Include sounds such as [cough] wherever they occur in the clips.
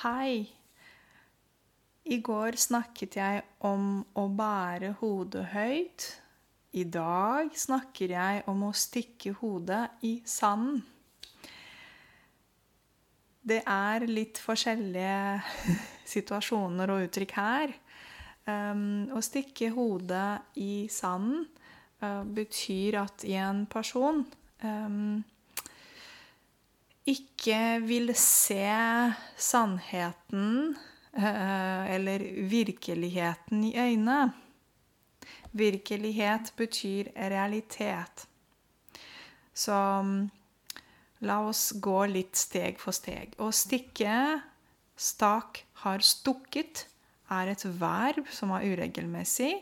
Hei. I går snakket jeg om å bære hodet høyt. I dag snakker jeg om å stikke hodet i sanden. Det er litt forskjellige [laughs] situasjoner og uttrykk her. Um, å stikke hodet i sanden uh, betyr at en person um, ikke vil se sannheten uh, eller virkeligheten i øynene. Virkelighet betyr realitet. Så La oss gå litt steg for steg. Å stikke, stak, har stukket, er et verb som er uregelmessig.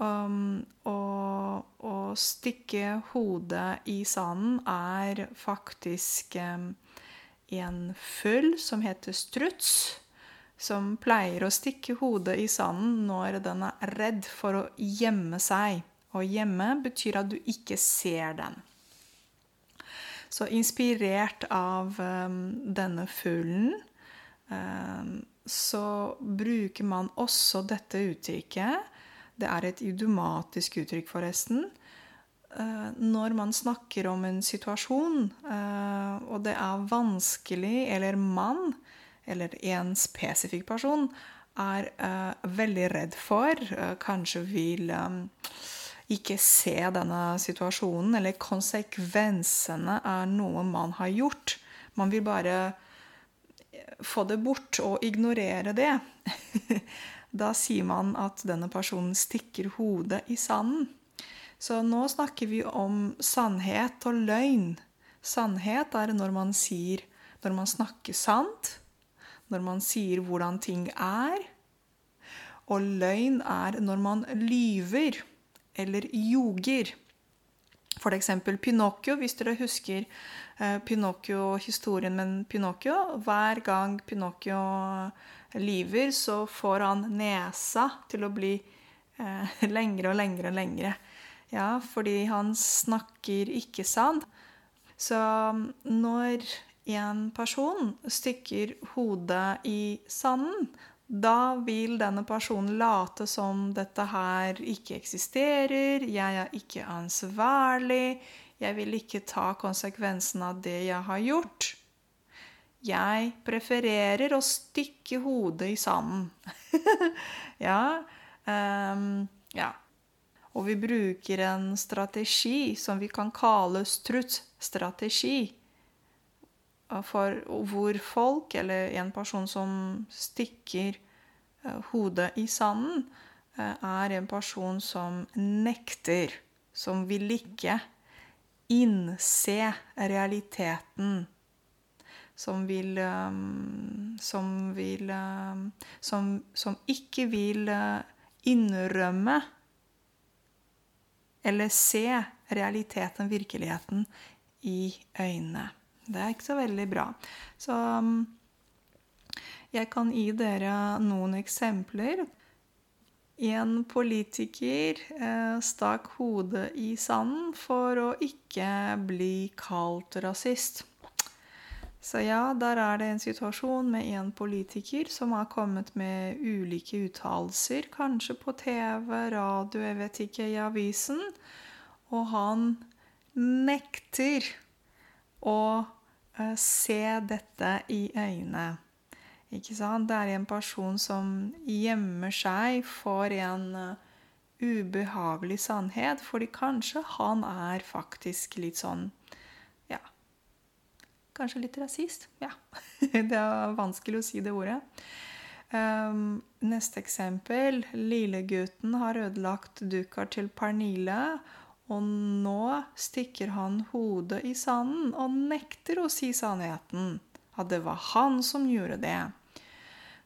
Um, og å stikke hodet i sanden er faktisk um, en fugl som heter struts, som pleier å stikke hodet i sanden når den er redd for å gjemme seg. Og gjemme betyr at du ikke ser den. Så inspirert av um, denne fuglen så bruker man også dette uttrykket. Det er et idiomatisk uttrykk, forresten. Uh, når man snakker om en situasjon, uh, og det er vanskelig, eller man, eller en spesifikk person, er uh, veldig redd for, kanskje vil ikke se denne situasjonen, eller konsekvensene er noe man har gjort. Man vil bare få det bort og ignorere det. [laughs] da sier man at denne personen stikker hodet i sanden. Så nå snakker vi om sannhet og løgn. Sannhet er når man sier Når man snakker sant. Når man sier hvordan ting er. Og løgn er når man lyver eller ljuger. F.eks. Pinocchio, hvis dere husker eh, Pinocchio-historien med Pinocchio. Hver gang Pinocchio lyver, så får han nesa til å bli eh, [laughs] lengre og lengre og lengre. Ja, fordi han snakker ikke sant. Så når en person stikker hodet i sanden, da vil denne personen late som dette her ikke eksisterer, jeg er ikke ansvarlig, jeg vil ikke ta konsekvensen av det jeg har gjort. Jeg prefererer å stikke hodet i sanden. [laughs] ja, um, ja. Og vi bruker en strategi som vi kan kalle strutsstrategi for hvor folk, eller en person som stikker eh, hodet i sanden, eh, er en person som nekter, som vil ikke innse realiteten. Som vil Som vil Som, som ikke vil eh, innrømme eller se realiteten, virkeligheten, i øynene. Det er ikke så veldig bra. Så um, jeg kan gi dere noen eksempler. En politiker eh, stakk hodet i sanden for å ikke bli kalt rasist. Så ja, der er det en situasjon med en politiker som har kommet med ulike uttalelser, kanskje på TV, radio, jeg vet ikke, i avisen, og han nekter å se dette i øynene. Ikke sant? Det er en person som gjemmer seg for en eh, ubehagelig sannhet, fordi kanskje han er faktisk litt sånn Ja, kanskje litt rasist. Ja. [laughs] Det er vanskelig å si det ordet. Um, neste eksempel. Lillegutten har ødelagt dukka til Pernille og nå stikker han hodet i sanden og nekter å si sannheten. At det var han som gjorde det.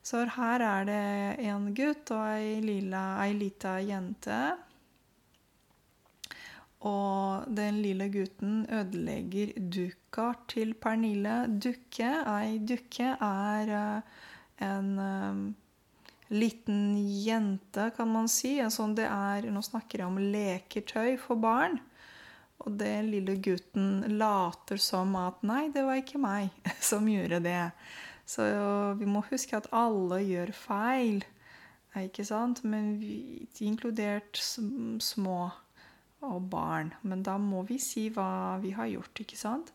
Så her er det en gutt og ei, lilla, ei lita jente. Og den lille gutten ødelegger dukka til Pernille Dukke. Ei dukke er eh, en eh, liten jente, kan man si. Sånn det er, nå snakker jeg om leketøy for barn. Og den lille gutten later som at 'nei, det var ikke meg [laughs] som gjorde det'. Så vi må huske at alle gjør feil, ikke sant? Men vi, inkludert små og barn. Men da må vi si hva vi har gjort, ikke sant?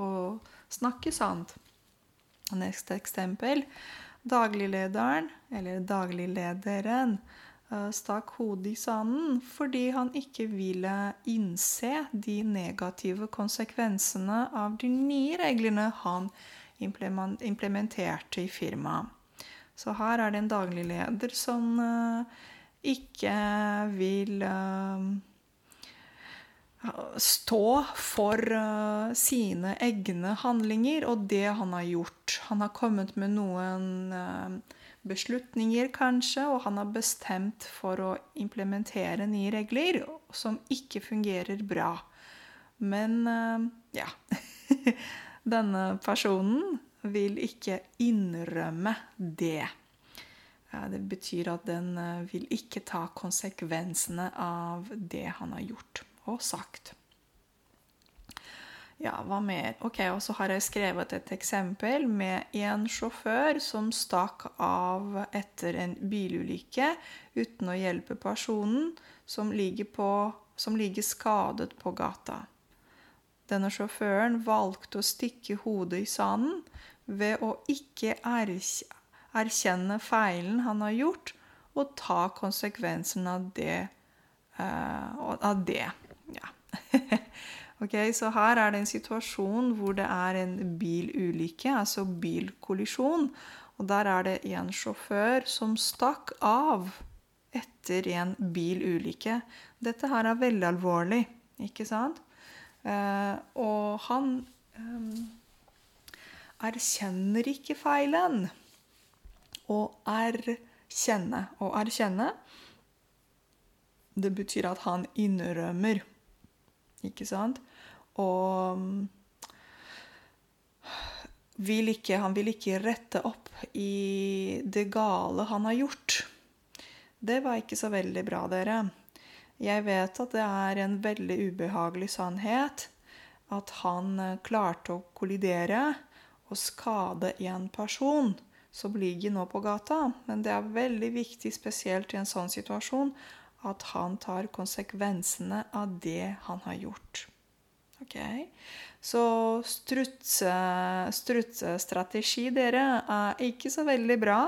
Og snakke sant. Neste eksempel. Dagliglederen, eller dagliglederen, eh, stakk hodet i sanden fordi han ikke ville innse de negative konsekvensene av de nye reglene han implementerte i firmaet. Så her er det en dagligleder som eh, ikke vil eh, stå for uh, sine egne handlinger og det han har gjort. Han har kommet med noen uh, beslutninger, kanskje, og han har bestemt for å implementere nye regler som ikke fungerer bra. Men uh, ja [laughs] Denne personen vil ikke innrømme det. Det betyr at den vil ikke ta konsekvensene av det han har gjort og sagt. Ja, hva mer? Ok, Og så har jeg skrevet et eksempel med en sjåfør som stakk av etter en bilulykke uten å hjelpe personen som ligger, på, som ligger skadet på gata. Denne sjåføren valgte å stikke hodet i sanden ved å ikke erkjenne feilen han har gjort, og ta konsekvensen av det. Uh, av det. [laughs] Ok, Så her er det en situasjon hvor det er en bilulykke, altså bilkollisjon. Og der er det en sjåfør som stakk av etter en bilulykke. Dette her er veldig alvorlig, ikke sant? Eh, og han eh, erkjenner ikke feilen. Å erkjenne. Å erkjenne, det betyr at han innrømmer. Ikke sant? Og vil ikke, han vil ikke rette opp i det gale han har gjort. Det var ikke så veldig bra, dere. Jeg vet at det er en veldig ubehagelig sannhet at han eh, klarte å kollidere og skade en person som ligger nå på gata. Men det er veldig viktig, spesielt i en sånn situasjon, at han tar konsekvensene av det han har gjort. Ok? Så strutse, strutsestrategi, dere, er ikke så veldig bra.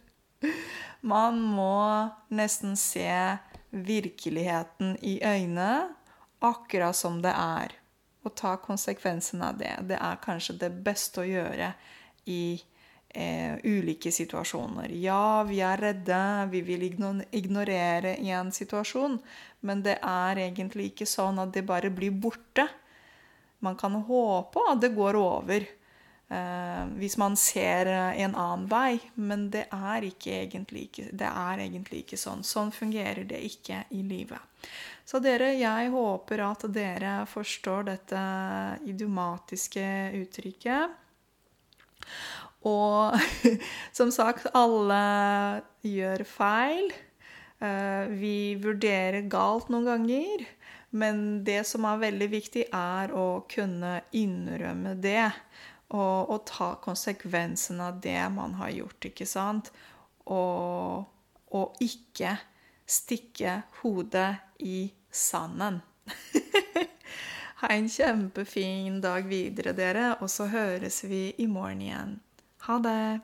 [laughs] Man må nesten se virkeligheten i øynene akkurat som det er. Og ta konsekvensen av det. Det er kanskje det beste å gjøre i eh, ulike situasjoner. Ja, vi er redde, vi vil ignorere en situasjon, men det er egentlig ikke sånn at det bare blir borte. Man kan håpe at det går over eh, hvis man ser en annen vei, men det er, egentlig ikke, det er egentlig ikke sånn. Sånn fungerer det ikke i livet. Så dere, jeg håper at dere forstår dette idiomatiske uttrykket. Og [laughs] som sagt, alle gjør feil. Eh, vi vurderer galt noen ganger. Men det som er veldig viktig, er å kunne innrømme det. Og, og ta konsekvensen av det man har gjort, ikke sant? Og, og ikke stikke hodet i sanden. [laughs] ha en kjempefin dag videre, dere, og så høres vi i morgen igjen. 好的